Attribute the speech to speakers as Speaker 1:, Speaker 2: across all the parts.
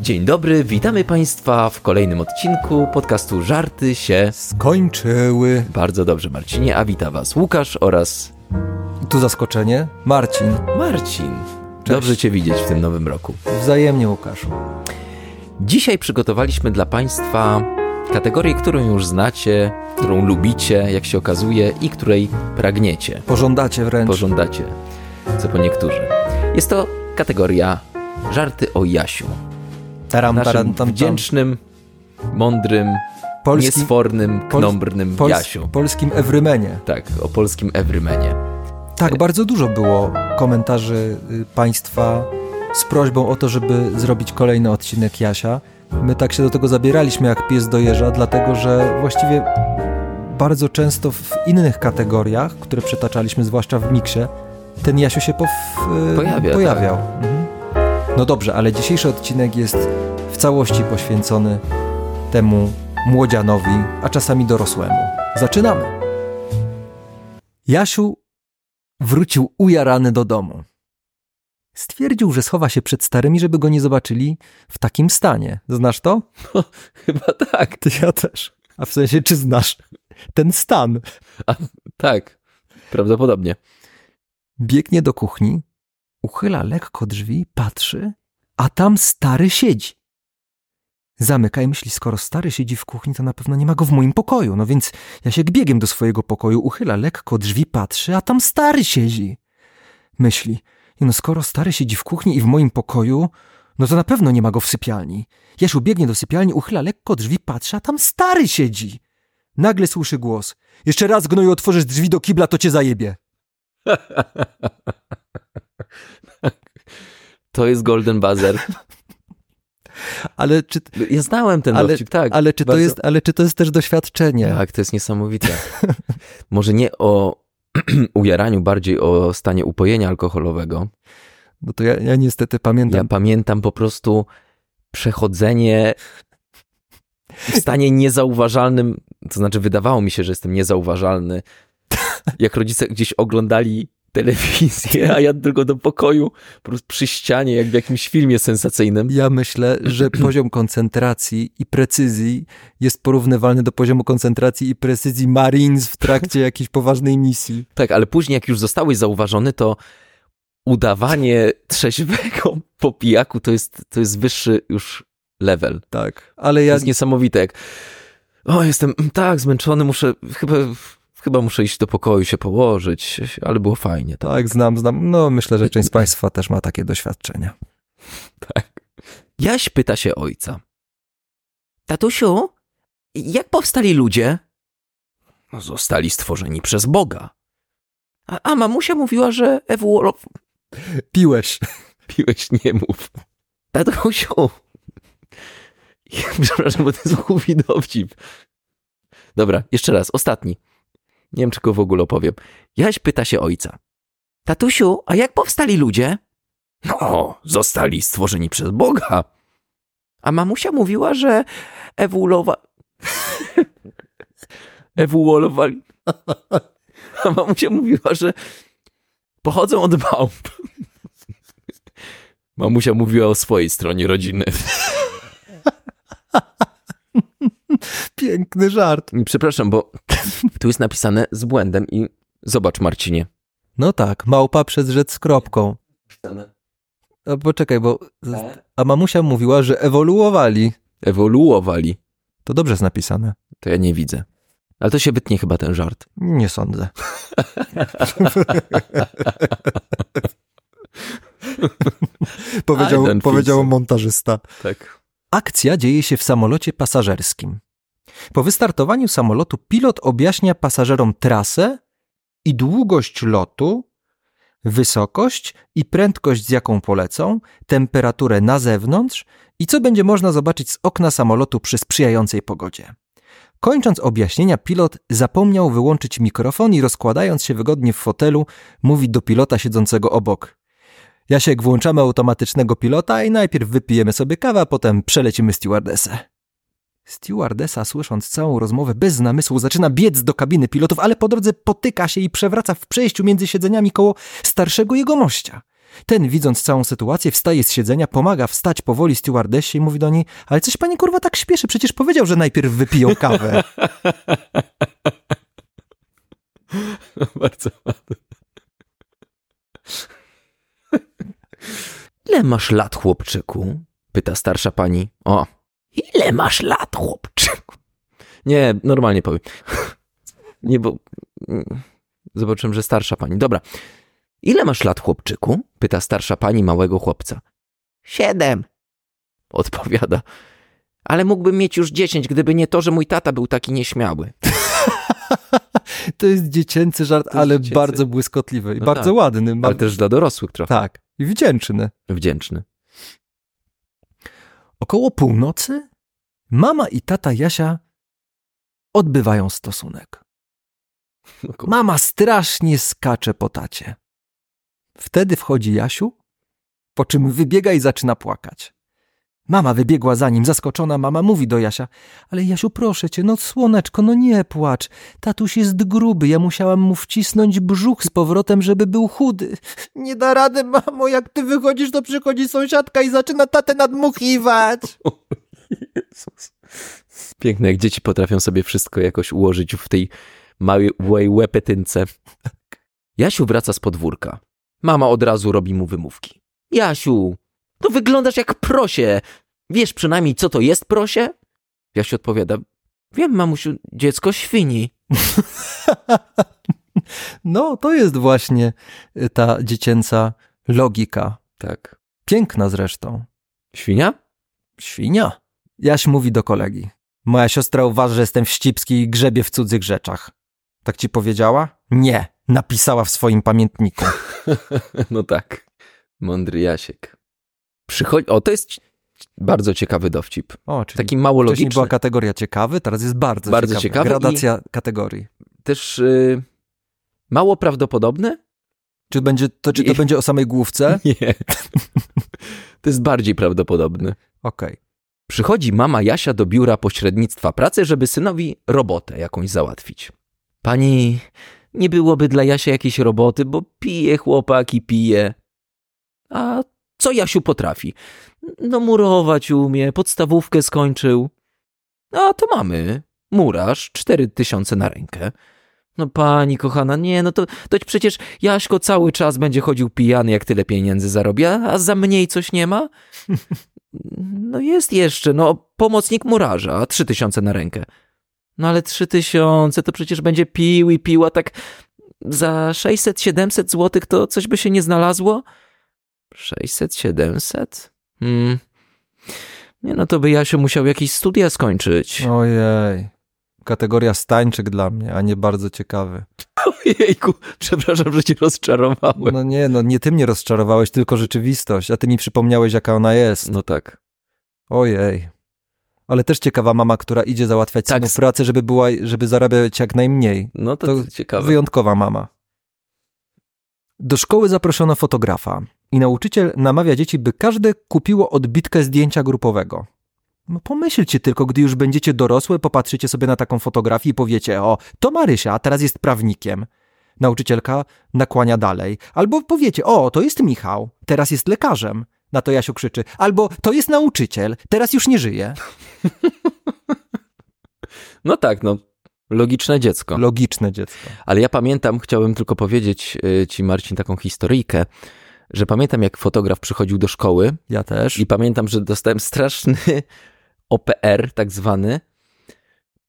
Speaker 1: Dzień dobry, witamy Państwa w kolejnym odcinku podcastu Żarty się
Speaker 2: skończyły.
Speaker 1: Bardzo dobrze, Marcinie, a wita Was Łukasz oraz.
Speaker 2: Tu zaskoczenie, Marcin.
Speaker 1: Marcin. Cześć. Dobrze Cię widzieć w tym nowym roku.
Speaker 2: Wzajemnie, Łukaszu.
Speaker 1: Dzisiaj przygotowaliśmy dla Państwa kategorię, którą już znacie, którą lubicie, jak się okazuje, i której pragniecie.
Speaker 2: Pożądacie wręcz.
Speaker 1: Pożądacie, co po niektórzy. Jest to kategoria Żarty o Jasiu. Taram, naszym taram, tam, wdzięcznym, mądrym, polskim, niesfornym, knombrnym Pols Jasiu.
Speaker 2: Polskim Evrymenie.
Speaker 1: Tak, o polskim Evrymenie.
Speaker 2: Tak, bardzo dużo było komentarzy y, Państwa z prośbą o to, żeby zrobić kolejny odcinek Jasia. My tak się do tego zabieraliśmy jak pies do jeża, dlatego że właściwie bardzo często w innych kategoriach, które przytaczaliśmy, zwłaszcza w miksie, ten Jasiu się pow,
Speaker 1: y, Pojawia,
Speaker 2: pojawiał. Tak. Mhm. No dobrze, ale dzisiejszy odcinek jest w całości poświęcony temu młodzianowi, a czasami dorosłemu. Zaczynamy. Jasiu wrócił ujarany do domu. Stwierdził, że schowa się przed starymi, żeby go nie zobaczyli w takim stanie. Znasz to?
Speaker 1: No, chyba tak.
Speaker 2: Ty ja też. A w sensie, czy znasz ten stan?
Speaker 1: A, tak, prawdopodobnie.
Speaker 2: Biegnie do kuchni, uchyla lekko drzwi, patrzy, a tam stary siedzi. Zamyka i myśli, skoro stary siedzi w kuchni, to na pewno nie ma go w moim pokoju. No więc ja się biegiem do swojego pokoju, uchyla lekko drzwi, patrzy, a tam stary siedzi. Myśli, no skoro stary siedzi w kuchni i w moim pokoju, no to na pewno nie ma go w sypialni. Jasiu biegnie do sypialni, uchyla lekko drzwi, patrzy, a tam stary siedzi. Nagle słyszy głos. Jeszcze raz, gnoju, otworzysz drzwi do kibla, to cię zajebie.
Speaker 1: To jest Golden Buzzer.
Speaker 2: Ale czy...
Speaker 1: Ja znałem ten ale, dowcip, tak.
Speaker 2: Ale czy, bardzo... to jest, ale czy to jest też doświadczenie?
Speaker 1: Tak, to jest niesamowite. Może nie o ujaraniu, bardziej o stanie upojenia alkoholowego.
Speaker 2: No to ja, ja niestety pamiętam.
Speaker 1: Ja pamiętam po prostu przechodzenie w stanie niezauważalnym, to znaczy wydawało mi się, że jestem niezauważalny. Jak rodzice gdzieś oglądali telewizję, a ja tylko do pokoju, po prostu przy ścianie, jak w jakimś filmie sensacyjnym.
Speaker 2: Ja myślę, że poziom koncentracji i precyzji jest porównywalny do poziomu koncentracji i precyzji Marines w trakcie jakiejś poważnej misji.
Speaker 1: Tak, ale później jak już zostałeś zauważony, to udawanie trzeźwego po pijaku to jest, to jest wyższy już level.
Speaker 2: Tak, ale ja...
Speaker 1: To jest niesamowite, jak o, jestem tak zmęczony, muszę chyba Chyba muszę iść do pokoju się położyć, ale było fajnie.
Speaker 2: Tak, tak znam, znam. No myślę, że część z Państwa też ma takie doświadczenia.
Speaker 1: Tak. Jaś pyta się ojca. Tatusiu, jak powstali ludzie? No, zostali stworzeni przez Boga. A, a mamusia mówiła, że ewoluow...
Speaker 2: Piłeś.
Speaker 1: Piłeś, nie mów. Tatusiu. Przepraszam, bo to jest głupi dowcip. Dobra, jeszcze raz, ostatni. Nie wiem, czy go w ogóle opowiem. Jaś pyta się ojca. Tatusiu, a jak powstali ludzie? No, zostali stworzeni przez Boga. A mamusia mówiła, że ewoluowa... ewoluowali... A mamusia mówiła, że pochodzą od małp. Mamusia mówiła o swojej stronie rodziny.
Speaker 2: Piękny żart.
Speaker 1: Przepraszam, bo tu jest napisane z błędem i zobacz, Marcinie.
Speaker 2: No tak, małpa przez rzec z kropką. A poczekaj, bo. A mamusia mówiła, że ewoluowali.
Speaker 1: Ewoluowali.
Speaker 2: To dobrze jest napisane.
Speaker 1: To ja nie widzę. Ale to się wytnie chyba ten żart.
Speaker 2: Nie sądzę. powiedział, powiedział montażysta.
Speaker 1: Tak.
Speaker 2: Akcja dzieje się w samolocie pasażerskim. Po wystartowaniu samolotu pilot objaśnia pasażerom trasę i długość lotu, wysokość i prędkość, z jaką polecą, temperaturę na zewnątrz i co będzie można zobaczyć z okna samolotu przy sprzyjającej pogodzie. Kończąc objaśnienia, pilot zapomniał wyłączyć mikrofon i rozkładając się wygodnie w fotelu, mówi do pilota siedzącego obok. Jasiek, włączamy automatycznego pilota i najpierw wypijemy sobie kawę, a potem przelecimy stewardesę. Stewardesa, słysząc całą rozmowę bez namysłu, zaczyna biec do kabiny pilotów, ale po drodze potyka się i przewraca w przejściu między siedzeniami koło starszego jegomościa. Ten, widząc całą sytuację, wstaje z siedzenia, pomaga wstać powoli stewardessie i mówi do niej, ale coś pani kurwa tak śpieszy, przecież powiedział, że najpierw wypiją kawę.
Speaker 1: Bardzo ładne. Ile masz lat, chłopczyku? Pyta starsza pani. O, ile masz lat, chłopczyku? Nie, normalnie powiem. Nie, bo zobaczyłem, że starsza pani. Dobra. Ile masz lat, chłopczyku? Pyta starsza pani małego chłopca. Siedem. Odpowiada. Ale mógłbym mieć już dziesięć, gdyby nie to, że mój tata był taki nieśmiały.
Speaker 2: To jest dziecięcy żart,
Speaker 1: jest
Speaker 2: ale
Speaker 1: dziecięcy.
Speaker 2: bardzo błyskotliwy i
Speaker 1: No
Speaker 2: bardzo
Speaker 1: tak.
Speaker 2: ładny.
Speaker 1: Ale
Speaker 2: Bardzo...
Speaker 1: też dla dorosłych trochę.
Speaker 2: Tak, i wdzięczny.
Speaker 1: Wdzięczny.
Speaker 2: Około północy mama i tata Jasia odbywają stosunek. Mama strasznie skacze po tacie. Wtedy wchodzi Jasiu, po czym wybiega i zaczyna płakać. Mama wybiegła za nim, zaskoczona mama mówi do Jasia, ale Jasiu proszę cię, no słoneczko, no nie płacz, tatuś jest gruby, ja musiałam mu wcisnąć brzuch z powrotem, żeby był chudy. Nie da rady, mamo, jak ty wychodzisz, to przychodzi sąsiadka i zaczyna tatę nadmuchiwać.
Speaker 1: Jezus. Piękne, jak dzieci potrafią sobie wszystko jakoś ułożyć w tej małej łepetynce. Jasiu wraca z podwórka. Mama od razu robi mu wymówki. Jasiu, to wyglądasz jak prosie. Wiesz przynajmniej, co to jest prosie? Jasiu odpowiada, wiem, mamusiu, dziecko świni.
Speaker 2: No, to jest właśnie y, ta dziecięca logika.
Speaker 1: Tak.
Speaker 2: Piękna zresztą.
Speaker 1: Świnia?
Speaker 2: Świnia. Jaś mówi do kolegi. Moja siostra uważa, że jestem wścibski i grzebie w cudzych rzeczach. Tak ci powiedziała? Nie. Napisała w swoim pamiętniku.
Speaker 1: No tak. Mądry Jasiek. Przychodzi... O, to jest bardzo ciekawy dowcip.
Speaker 2: O, czyli
Speaker 1: Taki mało
Speaker 2: wcześniej
Speaker 1: logiczny.
Speaker 2: była kategoria ciekawy, teraz jest bardzo,
Speaker 1: Bardzo
Speaker 2: ciekawy.
Speaker 1: ciekawy
Speaker 2: Gradacja kategorii.
Speaker 1: Też y, mało prawdopodobny?
Speaker 2: Czy, będzie, to, czy to
Speaker 1: I-
Speaker 2: będzie o samej główce?
Speaker 1: Nie. To jest bardziej prawdopodobny.
Speaker 2: Okej.
Speaker 1: Przychodzi mama Jasia do biura pośrednictwa pracy, żeby synowi robotę jakąś załatwić. Pani, nie byłoby dla Jasia jakiejś roboty, bo pije chłopak i pije. A co Jasiu potrafi? No murować umie, podstawówkę skończył. A to mamy. Murarz, cztery tysiące na rękę. No pani kochana, nie, no to, to przecież Jaśko cały czas będzie chodził pijany, jak tyle pieniędzy zarobi, a, a za mniej coś nie ma? No jest jeszcze, no pomocnik murarza, trzy tysiące na rękę. No ale trzy tysiące to przecież będzie pił i pił, a tak za 600-700 złotych to coś by się nie znalazło? 600-700? Hmm. Nie no to by Jasio musiał jakieś studia skończyć.
Speaker 2: Ojej. Kategoria stańczyk dla mnie, a nie bardzo ciekawy.
Speaker 1: Ojejku, przepraszam, że cię rozczarowałem.
Speaker 2: No nie, no nie ty mnie rozczarowałeś, tylko rzeczywistość, a ty mi przypomniałeś, jaka ona jest.
Speaker 1: No tak.
Speaker 2: Ojej. Ale też ciekawa mama, która idzie załatwiać
Speaker 1: Tak.
Speaker 2: synów pracę, żeby była, żeby zarabiać jak najmniej.
Speaker 1: No to,
Speaker 2: To
Speaker 1: ciekawe.
Speaker 2: Wyjątkowa mama. Do szkoły zaproszono fotografa i nauczyciel namawia dzieci, by każde kupiło odbitkę zdjęcia grupowego. No pomyślcie tylko, gdy już będziecie dorosłe, popatrzycie sobie na taką fotografię i powiecie, o, to Marysia, a teraz jest prawnikiem. Nauczycielka nakłania dalej. Albo powiecie, o, to jest Michał, teraz jest lekarzem. Na to Jasiu krzyczy. Albo to jest nauczyciel, teraz już nie żyje.
Speaker 1: No tak, no. Logiczne dziecko.
Speaker 2: Logiczne dziecko.
Speaker 1: Ale ja pamiętam, chciałem tylko powiedzieć y, ci, Marcin, taką historyjkę, że pamiętam, jak fotograf przychodził do szkoły
Speaker 2: Ja też.
Speaker 1: i pamiętam, że dostałem straszny OPR, tak zwany,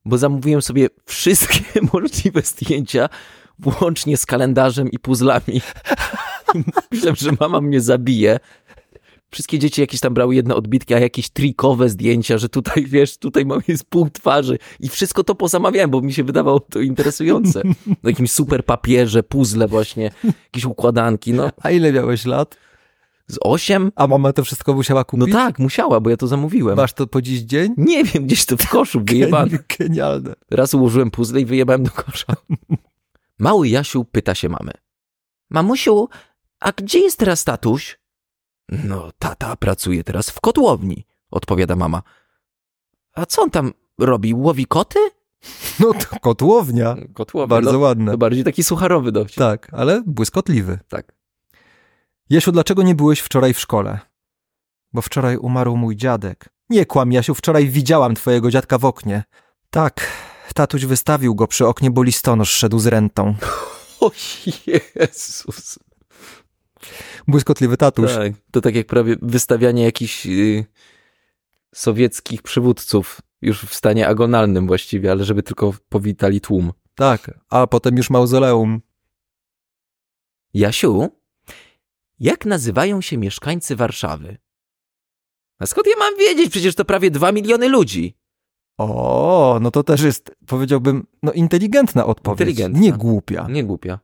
Speaker 1: bo zamówiłem sobie wszystkie możliwe zdjęcia, włącznie z kalendarzem i puzzlami. Myślałem, że mama mnie zabije. Wszystkie dzieci jakieś tam brały jedne odbitki, a jakieś trikowe zdjęcia, że tutaj, wiesz, tutaj mam jest pół twarzy i wszystko to pozamawiałem, bo mi się wydawało to interesujące. Na jakimś super papierze, puzzle właśnie, jakieś układanki, no
Speaker 2: A ile miałeś lat?
Speaker 1: z osiem?
Speaker 2: A mama to wszystko musiała
Speaker 1: No
Speaker 2: kupić?
Speaker 1: tak, musiała, bo ja to zamówiłem.
Speaker 2: Masz to po dziś dzień?
Speaker 1: Nie wiem, gdzieś to w koszu wyjebane.
Speaker 2: Genialne.
Speaker 1: Raz ułożyłem puzzle i wyjebałem do kosza. Mały Jasiu pyta się mamy. Mamusiu, a gdzie jest teraz tatuś? No, tata pracuje teraz w kotłowni, odpowiada mama. A co on tam robi? Łowi koty?
Speaker 2: No to kotłownia.
Speaker 1: Kotłownia.
Speaker 2: Bardzo
Speaker 1: no,
Speaker 2: ładne.
Speaker 1: to bardziej taki sucharowy dowcip.
Speaker 2: Tak, ale błyskotliwy.
Speaker 1: tak.
Speaker 2: Jasiu, dlaczego nie byłeś wczoraj w szkole? Bo wczoraj umarł mój dziadek. Nie kłam, Jasiu, wczoraj widziałam twojego dziadka w oknie. Tak, tatuś wystawił go przy oknie, bo listonosz szedł z rentą.
Speaker 1: O Jezus.
Speaker 2: Błyskotliwy tatuś.
Speaker 1: Tak, to tak jak prawie wystawianie jakichś y, sowieckich przywódców już w stanie agonalnym właściwie, ale żeby tylko powitali tłum.
Speaker 2: Tak, a potem już mauzoleum.
Speaker 1: Jasiu, jak nazywają się mieszkańcy Warszawy? A skąd ja mam wiedzieć? Przecież to prawie dwa miliony ludzi.
Speaker 2: O, no to też jest, powiedziałbym, no inteligentna odpowiedź.
Speaker 1: Inteligentna.
Speaker 2: Nie głupia.
Speaker 1: Nie głupia.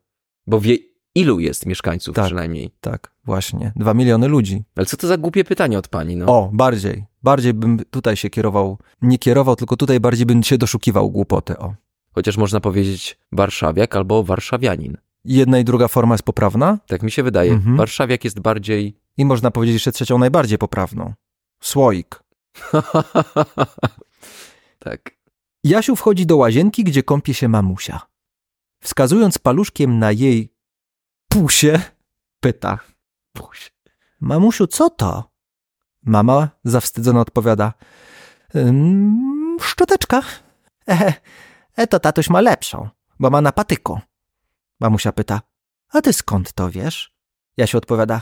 Speaker 1: Bo wie, ilu jest mieszkańców
Speaker 2: Tak.
Speaker 1: przynajmniej.
Speaker 2: Tak, właśnie. Dwa miliony ludzi.
Speaker 1: Ale co to za głupie pytanie od pani, no?
Speaker 2: O, bardziej. Bardziej bym tutaj się kierował, nie kierował, tylko tutaj bardziej bym się doszukiwał głupoty. O.
Speaker 1: Chociaż można powiedzieć warszawiak albo warszawianin.
Speaker 2: Jedna i druga forma jest poprawna
Speaker 1: Tak mi się wydaje.
Speaker 2: Mhm.
Speaker 1: Warszawiak jest bardziej...
Speaker 2: i można powiedzieć jeszcze trzecią najbardziej poprawną. Słoik.
Speaker 1: tak.
Speaker 2: Jasiu wchodzi do łazienki, gdzie kąpie się mamusia. Wskazując paluszkiem na jej pusie, pyta.
Speaker 1: Puś.
Speaker 2: Mamusiu, co to? Mama zawstydzona odpowiada. "Ym, szczoteczka. Ehe, e to tatuś ma lepszą, bo ma na patyku. Mamusia pyta. A ty skąd to wiesz? Jasiu odpowiada.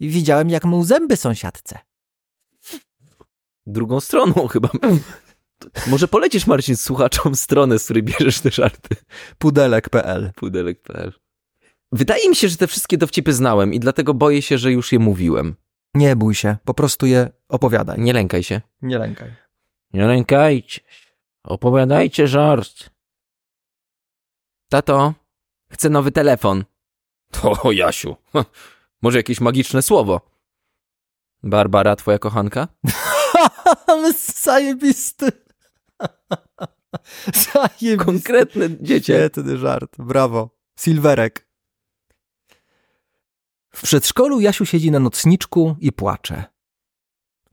Speaker 2: Widziałem, jak mu zęby sąsiadce.
Speaker 1: Drugą stroną chyba. Może polecisz, Marcin, słuchaczom stronę, z której bierzesz te żarty.
Speaker 2: Pudelek.pl
Speaker 1: Pudelek.pl Wydaje mi się, że te wszystkie dowcipy znałem i dlatego boję się, że już je mówiłem.
Speaker 2: Nie bój się, po prostu je opowiadaj.
Speaker 1: Nie lękaj się.
Speaker 2: Nie lękaj.
Speaker 1: Nie lękajcie się. Opowiadajcie żart. Tato, chcę nowy telefon. To Jasiu, ha, może jakieś magiczne słowo. Barbara, twoja kochanka?
Speaker 2: Ale zajebisty. Zajebisty.
Speaker 1: Konkretne dziecię.
Speaker 2: Świetny żart, brawo. Silverek. W przedszkolu Jasiu siedzi na nocniczku i płacze.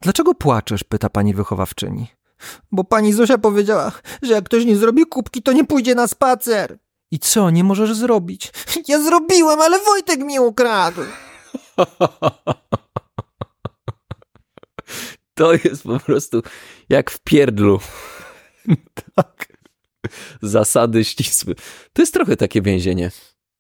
Speaker 2: Dlaczego płaczesz? pyta pani wychowawczyni. Bo pani Zosia powiedziała, że jak ktoś nie zrobi kubki, to nie pójdzie na spacer. I co, nie możesz zrobić? Ja zrobiłem, ale Wojtek mi ukradł.
Speaker 1: To jest po prostu jak w pierdlu.
Speaker 2: Tak.
Speaker 1: Zasady ścisłe. To jest trochę takie więzienie.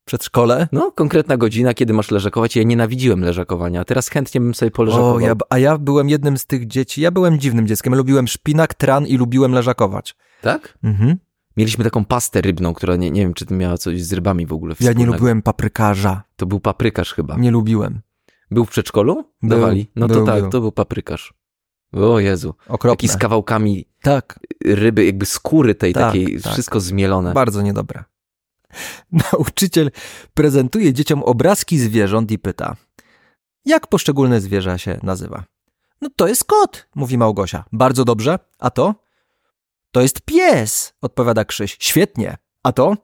Speaker 2: Przedszkole?
Speaker 1: No, konkretna godzina, kiedy masz leżakować. Ja nienawidziłem leżakowania, teraz chętnie bym sobie poleżakował.
Speaker 2: O, ja, a ja byłem jednym z tych dzieci. Ja byłem dziwnym dzieckiem. Lubiłem szpinak, tran i lubiłem leżakować.
Speaker 1: Tak?
Speaker 2: Mhm.
Speaker 1: Mieliśmy taką pastę rybną, która nie, nie wiem, czy to miała coś z rybami w ogóle
Speaker 2: Ja nie
Speaker 1: wspólnego.
Speaker 2: lubiłem paprykarza.
Speaker 1: To był paprykarz chyba.
Speaker 2: Nie lubiłem.
Speaker 1: Był w przedszkolu?
Speaker 2: Był,
Speaker 1: Dawali. No to
Speaker 2: był,
Speaker 1: tak,
Speaker 2: był.
Speaker 1: to był paprykarz. O Jezu.
Speaker 2: Okropne.
Speaker 1: Taki z kawałkami
Speaker 2: Tak,
Speaker 1: ryby, jakby skóry tej
Speaker 2: Tak,
Speaker 1: takiej,
Speaker 2: tak.
Speaker 1: wszystko zmielone.
Speaker 2: bardzo niedobre. Nauczyciel prezentuje dzieciom obrazki zwierząt i pyta, jak poszczególne zwierzę się nazywa. No to jest kot, mówi Małgosia. Bardzo dobrze. A to? To jest pies, odpowiada Krzyś. Świetnie. A to?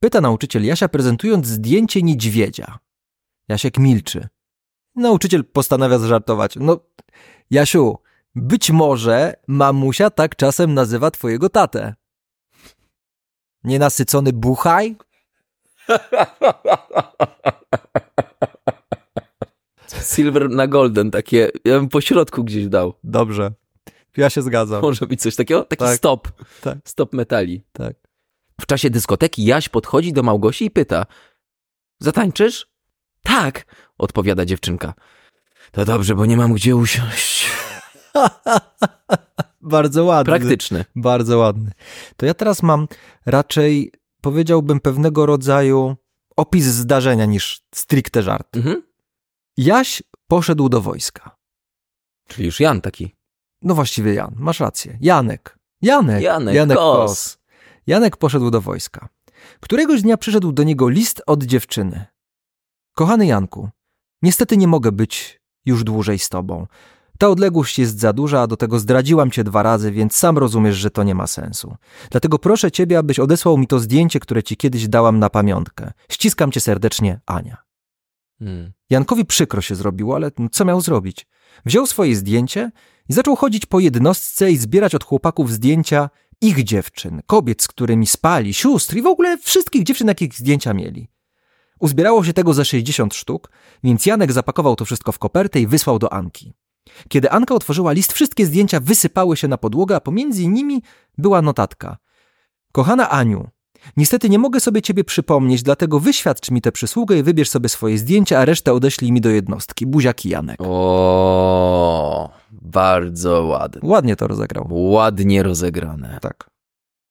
Speaker 2: Pyta nauczyciel Jasia, prezentując zdjęcie niedźwiedzia. Jasiek milczy. Nauczyciel postanawia zażartować. No, Jasiu, być może mamusia tak czasem nazywa twojego tatę. Nienasycony buchaj?
Speaker 1: Silver na golden, takie, ja bym po środku gdzieś dał.
Speaker 2: Dobrze. Ja się zgadzam.
Speaker 1: Może być coś takiego? Taki
Speaker 2: Tak.
Speaker 1: stop.
Speaker 2: Tak.
Speaker 1: Stop metali.
Speaker 2: Tak.
Speaker 1: W czasie dyskoteki Jaś podchodzi do Małgosi i pyta: Zatańczysz? Tak, odpowiada dziewczynka. To dobrze, bo nie mam gdzie usiąść.
Speaker 2: Bardzo ładny.
Speaker 1: Praktyczny.
Speaker 2: Bardzo ładny. To ja teraz mam raczej, powiedziałbym, pewnego rodzaju opis zdarzenia niż stricte żart.
Speaker 1: Mhm.
Speaker 2: Jaś poszedł do wojska.
Speaker 1: Czyli już Jan taki.
Speaker 2: No właściwie Jan, masz rację. Janek. Janek.
Speaker 1: Janek Kos.
Speaker 2: Janek poszedł do wojska. Któregoś dnia przyszedł do niego list od dziewczyny. Kochany Janku, niestety nie mogę być już dłużej z tobą. Ta odległość jest za duża, a do tego zdradziłam cię dwa razy, więc sam rozumiesz, że to nie ma sensu. Dlatego proszę ciebie, abyś odesłał mi to zdjęcie, które ci kiedyś dałam na pamiątkę. Ściskam cię serdecznie, Ania.
Speaker 1: Hmm.
Speaker 2: Jankowi przykro się zrobiło, ale co miał zrobić? Wziął swoje zdjęcie i zaczął chodzić po jednostce i zbierać od chłopaków zdjęcia ich dziewczyn, kobiet, z którymi spali, sióstr i w ogóle wszystkich dziewczyn, jakich zdjęcia mieli. Uzbierało się tego ze 60 sztuk, więc Janek zapakował to wszystko w kopertę i wysłał do Anki. Kiedy Anka otworzyła list, wszystkie zdjęcia wysypały się na podłogę, a pomiędzy nimi była notatka. Kochana Aniu, niestety nie mogę sobie ciebie przypomnieć, dlatego wyświadcz mi tę przysługę i wybierz sobie swoje zdjęcia, a resztę odeślij mi do jednostki. Buziaki Janek.
Speaker 1: O, bardzo ładne.
Speaker 2: Ładnie to rozegrał.
Speaker 1: Ładnie rozegrane.
Speaker 2: Tak.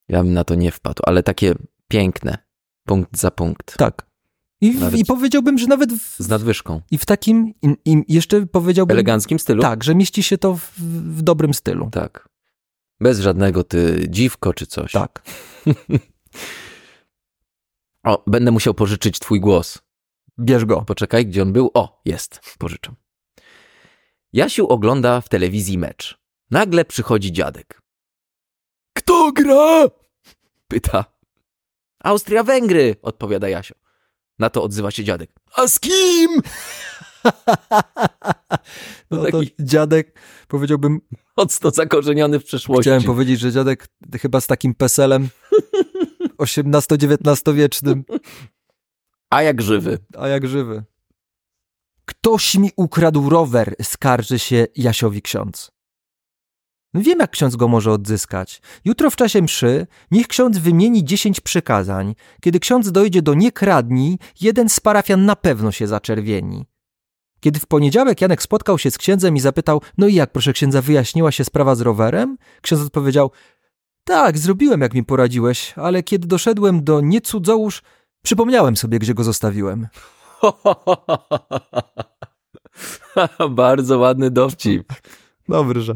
Speaker 1: Ja bym na to nie wpadł, ale takie piękne. Punkt za punkt.
Speaker 2: Tak. I,
Speaker 1: Nawet-
Speaker 2: i powiedziałbym, że nawet w,
Speaker 1: Z nadwyżką.
Speaker 2: i w takim, i, i jeszcze powiedziałbym,
Speaker 1: eleganckim stylu?
Speaker 2: tak, że mieści się to w, w dobrym stylu.
Speaker 1: Tak. Bez żadnego ty dziwko czy coś.
Speaker 2: Tak.
Speaker 1: O, będę musiał pożyczyć twój głos.
Speaker 2: Bierz go.
Speaker 1: Poczekaj, gdzie on był? O, jest. Pożyczam. Jasiu ogląda w telewizji mecz. Nagle przychodzi dziadek. Kto gra? Pyta. Austria-Węgry, odpowiada Jasio. Na to odzywa się dziadek. A z kim?
Speaker 2: No
Speaker 1: taki-
Speaker 2: dziadek, powiedziałbym,
Speaker 1: Mocno zakorzeniony w przeszłości.
Speaker 2: chciałem powiedzieć, że dziadek chyba z takim peselem XVIII-XIX wiecznym,
Speaker 1: A jak żywy.
Speaker 2: a jak żywy. Ktoś mi ukradł rower, skarży się Jasiowi ksiądz. Wiem, jak ksiądz go może odzyskać. Jutro w czasie mszy niech ksiądz wymieni dziesięć przykazań. Kiedy ksiądz dojdzie do nie kradnij, jeden z parafian na pewno się zaczerwieni. Kiedy w poniedziałek Janek spotkał się z księdzem i zapytał, no i jak, proszę księdza, wyjaśniła się sprawa z rowerem? Ksiądz odpowiedział, tak, zrobiłem, jak mi poradziłeś, ale kiedy doszedłem do nie cudzołóż, przypomniałem sobie, gdzie go zostawiłem.
Speaker 1: Bardzo ładny dowcip.
Speaker 2: Dobry, że.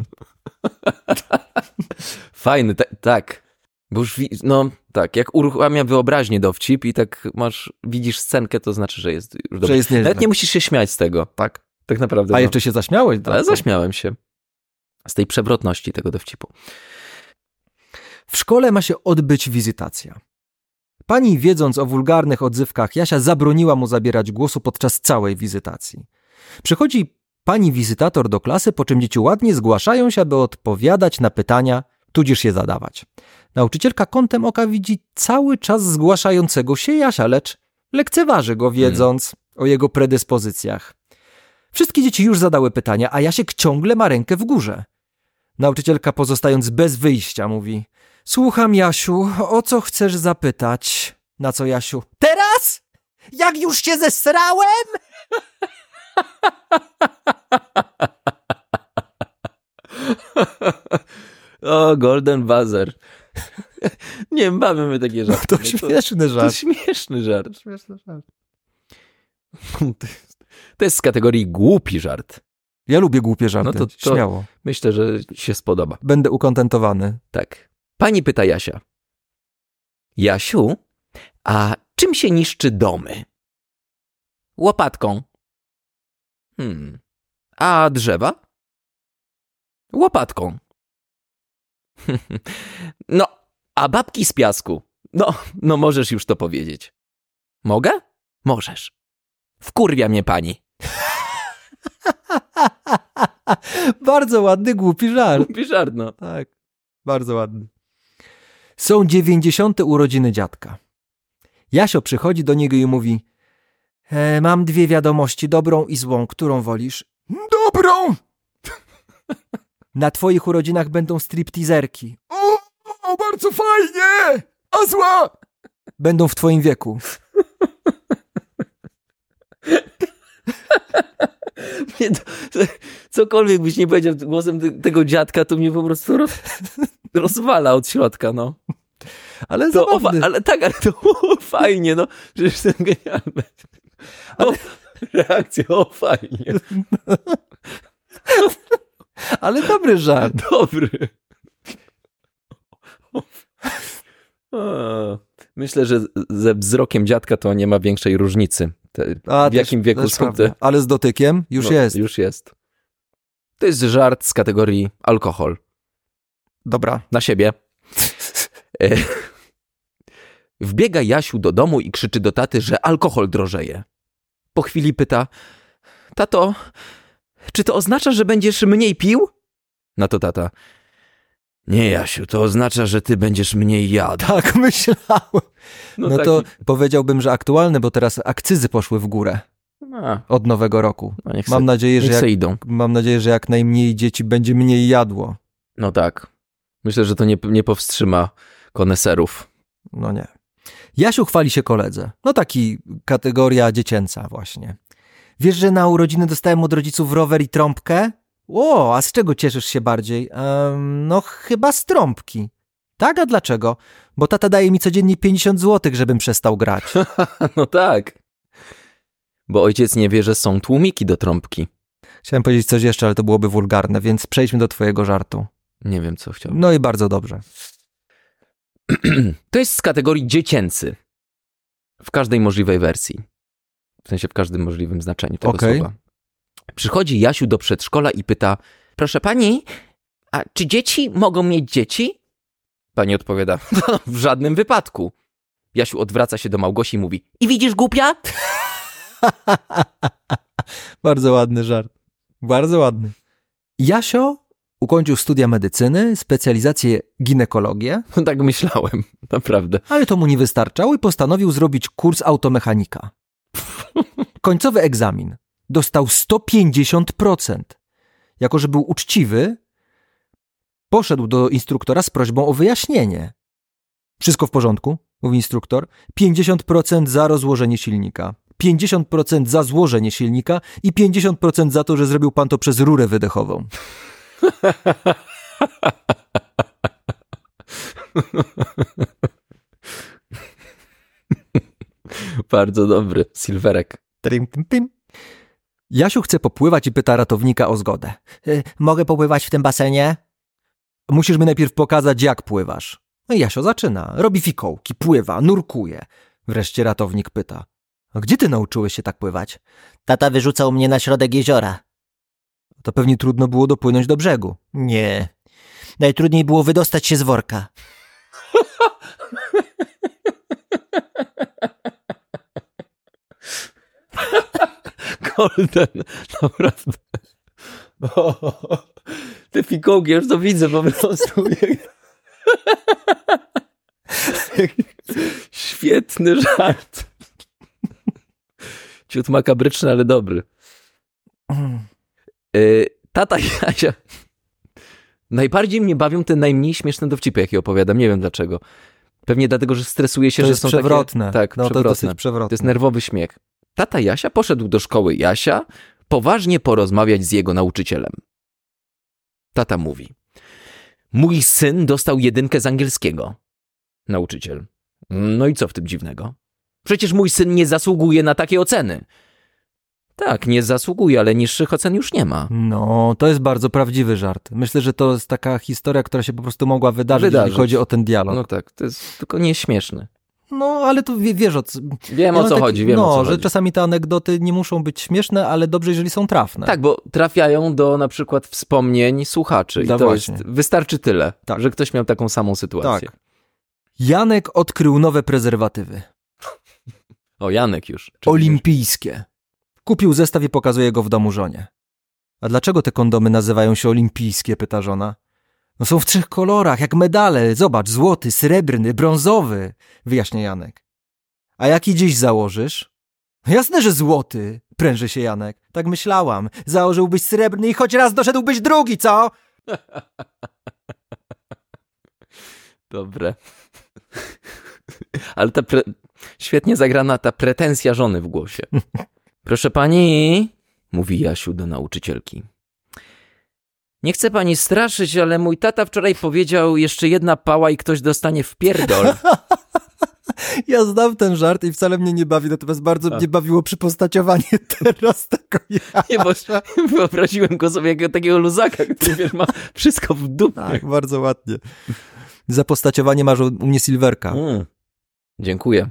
Speaker 1: Fajny, ta, tak. Bo już, no tak, jak uruchamia wyobraźnię dowcip i tak masz, widzisz scenkę, to znaczy, że jest już dobrze.
Speaker 2: Że jest.
Speaker 1: Nawet nie musisz się śmiać z tego. Tak. Tak naprawdę.
Speaker 2: A
Speaker 1: no.
Speaker 2: jeszcze się zaśmiałeś?
Speaker 1: Ale
Speaker 2: tak?
Speaker 1: zaśmiałem się. Z tej przewrotności tego dowcipu.
Speaker 2: W szkole ma się odbyć wizytacja. Pani, wiedząc o wulgarnych odzywkach, Jasia zabroniła mu zabierać głosu podczas całej wizytacji. Przychodzi pani wizytator do klasy, po czym dzieci ładnie zgłaszają się, aby odpowiadać na pytania, tudzież je zadawać. Nauczycielka kątem oka widzi cały czas zgłaszającego się Jasia, lecz lekceważy go, wiedząc o jego predyspozycjach. Wszystkie dzieci już zadały pytania, a Jasiek ciągle ma rękę w górze. Nauczycielka pozostając bez wyjścia mówi Słucham Jasiu, o co chcesz zapytać? Na co Jasiu? Teraz? Jak już się zesrałem?
Speaker 1: O, Golden Buzzer. Nie bawią mnie takie żarty.
Speaker 2: To
Speaker 1: No
Speaker 2: śmieszny
Speaker 1: To
Speaker 2: żart.
Speaker 1: śmieszny żart.
Speaker 2: Śmieszny żart.
Speaker 1: To jest, to jest z kategorii głupi żart.
Speaker 2: Ja lubię głupie żarty,
Speaker 1: No to- to-
Speaker 2: śmiało.
Speaker 1: Myślę, że się spodoba.
Speaker 2: Będę ukontentowany.
Speaker 1: Tak. Pani pyta Jasia. Jasiu, a czym się niszczy domy? Łopatką. Hmm. A drzewa? Łopatką. No, a babki z piasku? No, no możesz już to powiedzieć. Mogę? Możesz. Wkurwia mnie pani.
Speaker 2: Bardzo ładny, głupi żart.
Speaker 1: Głupi żart, no.
Speaker 2: Tak, bardzo ładny. Są dziewięćdziesiąte urodziny dziadka. Jasio przychodzi do niego i mówi e, Mam dwie wiadomości, dobrą i złą. Którą wolisz? Dobrą! Na twoich urodzinach będą stripteaserki. O, o, bardzo fajnie! A zła? Będą w twoim wieku.
Speaker 1: Nie, to, cokolwiek byś nie powiedział głosem te- tego dziadka, to mnie po prostu roz, rozwala od środka, no.
Speaker 2: Ale
Speaker 1: To, o, ale tak, ale to o, fajnie, no. Przecież ten genialny. O, reakcja, o fajnie.
Speaker 2: ale dobry żart.
Speaker 1: Dobry. O, myślę, że ze wzrokiem dziadka to nie ma większej różnicy. Te,
Speaker 2: A,
Speaker 1: w
Speaker 2: też-
Speaker 1: jakim wieku są te...
Speaker 2: Ale z dotykiem już
Speaker 1: no,
Speaker 2: jest.
Speaker 1: Już jest. To jest żart z kategorii alkohol.
Speaker 2: Dobra.
Speaker 1: Na siebie. Wbiega Jasiu do domu i krzyczy do taty, że alkohol drożeje. Po chwili pyta: Tato, czy to oznacza, że będziesz mniej pił? Na to tata: Nie, Jasiu, to oznacza, że ty będziesz mniej jadł.
Speaker 2: Tak myślałem. No,
Speaker 1: taki-
Speaker 2: to powiedziałbym, że aktualny, bo teraz akcyzy poszły w górę
Speaker 1: A,
Speaker 2: od nowego roku.
Speaker 1: no
Speaker 2: Mam
Speaker 1: se,
Speaker 2: nadzieję, że jak,
Speaker 1: idą.
Speaker 2: mam nadzieję, że jak najmniej dzieci będzie mniej jadło.
Speaker 1: No tak. Myślę, że to nie, nie powstrzyma koneserów.
Speaker 2: No nie. Jasiu chwali się koledze. No taki kategoria dziecięca właśnie. Wiesz, że na urodziny dostałem od rodziców rower i trąbkę? O, a z czego cieszysz się bardziej? Em, no chyba z trąbki. Tak, a dlaczego? Bo tata daje mi codziennie 50 zł, żebym przestał grać.
Speaker 1: No tak. Bo ojciec nie wie, że są tłumiki do trąbki.
Speaker 2: Chciałem powiedzieć coś jeszcze, ale to byłoby wulgarne, więc przejdźmy do twojego żartu.
Speaker 1: Nie wiem, co chciał.
Speaker 2: No i bardzo dobrze.
Speaker 1: To jest z kategorii dziecięcy. W każdej możliwej wersji. W sensie w każdym możliwym znaczeniu tego
Speaker 2: Okej.
Speaker 1: słowa. Przychodzi Jasiu do przedszkola i pyta: Proszę pani, a czy dzieci mogą mieć dzieci? Pani odpowiada: no, W żadnym wypadku. Jasiu odwraca się do Małgosi i mówi: I widzisz głupia?
Speaker 2: Bardzo ładny żart. Bardzo ładny. Jasio ukończył studia medycyny, specjalizację ginekologię,
Speaker 1: tak myślałem, naprawdę.
Speaker 2: ale to mu nie wystarczało i postanowił zrobić kurs automechanika. Końcowy egzamin. Dostał 150%. Jako, że był uczciwy, poszedł do instruktora z prośbą o wyjaśnienie. Wszystko w porządku, mówi instruktor. 50% za rozłożenie silnika. 50% za złożenie silnika i 50% za to, że zrobił pan to przez rurę wydechową.
Speaker 1: Bardzo dobry. Silverek.
Speaker 2: Trim, tim, tim. Jasiu chce popływać i pyta ratownika o zgodę. Y, mogę popływać w tym basenie? Musisz mi najpierw pokazać, jak pływasz. No i Jasio zaczyna. Robi fikołki, pływa, nurkuje. Wreszcie ratownik pyta. A gdzie ty nauczyłeś się tak pływać?
Speaker 3: Tata wyrzucał mnie na środek jeziora.
Speaker 2: To pewnie trudno było dopłynąć do brzegu.
Speaker 3: Nie. Najtrudniej było wydostać się z worka.
Speaker 1: Golden, naprawdę. O, te fikołki, już to widzę po prostu. Świetny żart. Ciut makabryczny, ale dobry. Y, Tata Jasia. Najbardziej mnie bawią te najmniej śmieszne dowcipy, jakie opowiadam. Nie wiem dlaczego. Pewnie dlatego, że stresuje się,
Speaker 2: To
Speaker 1: że
Speaker 2: jest
Speaker 1: są
Speaker 2: przewrotne.
Speaker 1: Takie, tak,
Speaker 2: no, to
Speaker 1: przewrotne.
Speaker 2: dosyć przewrotne.
Speaker 1: To jest nerwowy śmiech. Tata Jasia poszedł do szkoły Jasia poważnie porozmawiać z jego nauczycielem. Tata mówi: Mój syn dostał jedynkę z angielskiego. Nauczyciel. No i co w tym dziwnego? Przecież mój syn nie zasługuje na takie oceny. Tak, nie zasługuje, ale niższych ocen już nie ma.
Speaker 2: No, to jest bardzo prawdziwy żart. Myślę, że to jest taka historia, która się po prostu mogła wydarzyć,
Speaker 1: Wydarzyć.
Speaker 2: jeśli chodzi o ten dialog.
Speaker 1: No
Speaker 2: No,
Speaker 1: tak, to jest tylko nieśmieszne.
Speaker 2: ale to wie, wiesz o co...
Speaker 1: Wiem o co
Speaker 2: taki-
Speaker 1: chodzi, wiem
Speaker 2: no,
Speaker 1: o co
Speaker 2: że
Speaker 1: chodzi.
Speaker 2: czasami te anegdoty nie muszą być śmieszne, ale dobrze, jeżeli są trafne.
Speaker 1: Tak, bo trafiają do na przykład wspomnień słuchaczy i
Speaker 2: No
Speaker 1: to
Speaker 2: właśnie.
Speaker 1: jest, wystarczy tyle,
Speaker 2: Tak.
Speaker 1: że ktoś miał taką samą sytuację.
Speaker 2: Tak. Janek odkrył nowe prezerwatywy.
Speaker 1: O, Janek już.
Speaker 2: Olimpijskie. Kupił zestaw i pokazuje go w domu żonie. A dlaczego te kondomy nazywają się olimpijskie? pyta żona. No są w trzech kolorach, jak medale. Zobacz, złoty, srebrny, brązowy, wyjaśnia Janek. A jaki dziś założysz? Jasne, że złoty, pręży się Janek. Tak myślałam. Założyłbyś srebrny i choć raz doszedłbyś drugi, co?
Speaker 1: Dobre. Ale ta pre... świetnie zagrana ta pretensja żony w głosie. Proszę pani, mówi Jasiu do nauczycielki. Nie chcę pani straszyć, ale mój tata wczoraj powiedział jeszcze jedna pała i ktoś dostanie w pierdol.
Speaker 2: Ja znam ten żart i wcale mnie nie bawi, natomiast bardzo
Speaker 1: A.
Speaker 2: mnie bawiło przypostaciowanie teraz tego ja.
Speaker 1: Nie, bo wyobraziłem go sobie jako takiego luzaka, który wiesz, ma wszystko w dupie.
Speaker 2: Tak, bardzo ładnie. Zapostaciowanie masz u u mnie Silverka.
Speaker 1: Mm. Dziękuję.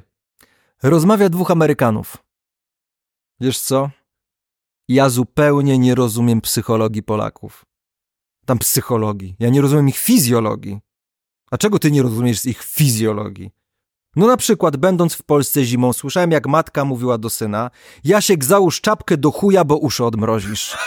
Speaker 2: Rozmawia dwóch Amerykanów. Wiesz co? Ja zupełnie nie rozumiem psychologii Polaków. Tam psychologii. Ja nie rozumiem ich fizjologii. A czego ty nie rozumiesz z ich fizjologii? No na przykład, będąc w Polsce zimą, słyszałem jak matka mówiła do syna Jasiek, załóż czapkę do chuja, bo uszy odmrozisz.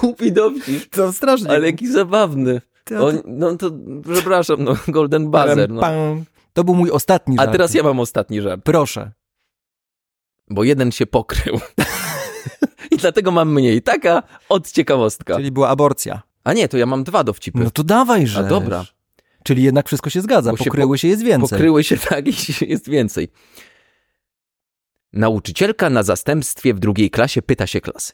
Speaker 1: głupi dowcip,
Speaker 2: To strasznie.
Speaker 1: ale jaki zabawny.
Speaker 2: To-
Speaker 1: O, no to, przepraszam, no, Golden Buzzer. No.
Speaker 2: To był mój ostatni
Speaker 1: A
Speaker 2: żart.
Speaker 1: teraz ja mam ostatni żart,
Speaker 2: Proszę.
Speaker 1: bo jeden się pokrył. I dlatego mam mniej. Taka od ciekawostka.
Speaker 2: Czyli była aborcja.
Speaker 1: A nie, to ja mam dwa dowcipy.
Speaker 2: No to dawaj, że.
Speaker 1: dobra.
Speaker 2: Czyli jednak wszystko się zgadza.
Speaker 1: Bo się
Speaker 2: Pokryły się, jest więcej.
Speaker 1: Pokryły się tak i jest więcej. Nauczycielka na zastępstwie w drugiej klasie pyta się klasy.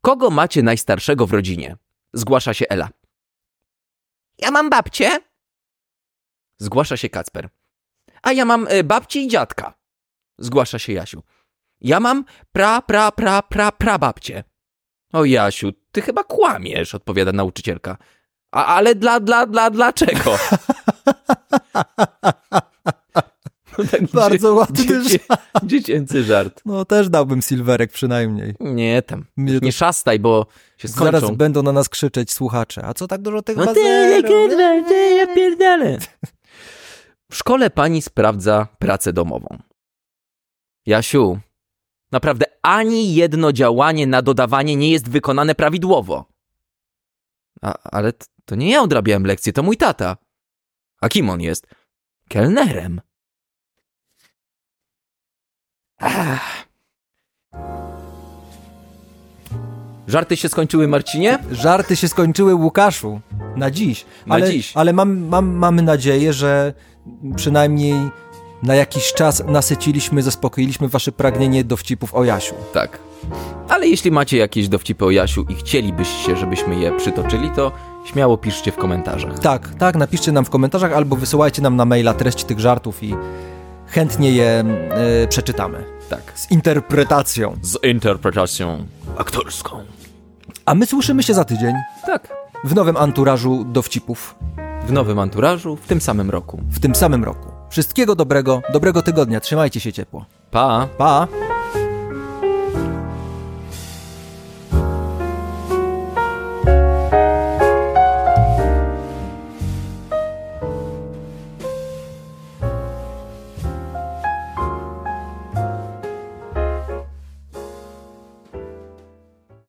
Speaker 1: Kogo macie najstarszego w rodzinie? Zgłasza się Ela. Ja mam babcię. Zgłasza się Kacper. A ja mam e, babci i dziadka. Zgłasza się Jasiu. Ja mam pra, pra, pra, pra, pra babcię. O Jasiu, ty chyba kłamiesz, odpowiada nauczycielka. A, ale dla, dla, dla, dlaczego? Tak
Speaker 2: Bardzo ładny
Speaker 1: dziecię, dziecięcy żart.
Speaker 2: No też dałbym silwerek przynajmniej.
Speaker 1: Nie tam.
Speaker 2: Mnie to-
Speaker 1: Nie szastaj, bo się skończą.
Speaker 2: Zaraz będą na nas krzyczeć słuchacze. A co tak dużo tych
Speaker 1: No ty,
Speaker 2: bazerów?
Speaker 1: kurwa, ty, ja pierdolę. W szkole pani sprawdza pracę domową. Jasiu, naprawdę ani jedno działanie na dodawanie nie jest wykonane prawidłowo. A, ale to nie ja odrabiałem lekcję, to mój tata. A kim on jest? Kelnerem. Ach. Żarty się skończyły, Marcinie?
Speaker 2: Żarty się skończyły Łukaszu. Na dziś.
Speaker 1: Na
Speaker 2: ale,
Speaker 1: dziś.
Speaker 2: Ale mam, mam, mamy nadzieję, że przynajmniej na jakiś czas nasyciliśmy, zaspokoiliśmy wasze pragnienie dowcipów o Jasiu.
Speaker 1: Tak. Ale jeśli macie jakieś dowcipy o Jasiu i chcielibyście, żebyśmy je przytoczyli, to śmiało piszcie w komentarzach.
Speaker 2: Tak, tak, napiszcie nam w komentarzach albo wysyłajcie nam na maila treść tych żartów i chętnie je e, przeczytamy.
Speaker 1: Tak.
Speaker 2: Z interpretacją.
Speaker 1: Z interpretacją aktorską.
Speaker 2: A my słyszymy się za tydzień
Speaker 1: Tak.
Speaker 2: w nowym anturażu dowcipów
Speaker 1: W nowym anturażu, w tym samym roku.
Speaker 2: w tym samym roku. Wszystkiego dobrego, dobrego tygodnia. Trzymajcie się ciepło.
Speaker 1: Pa!
Speaker 2: Pa!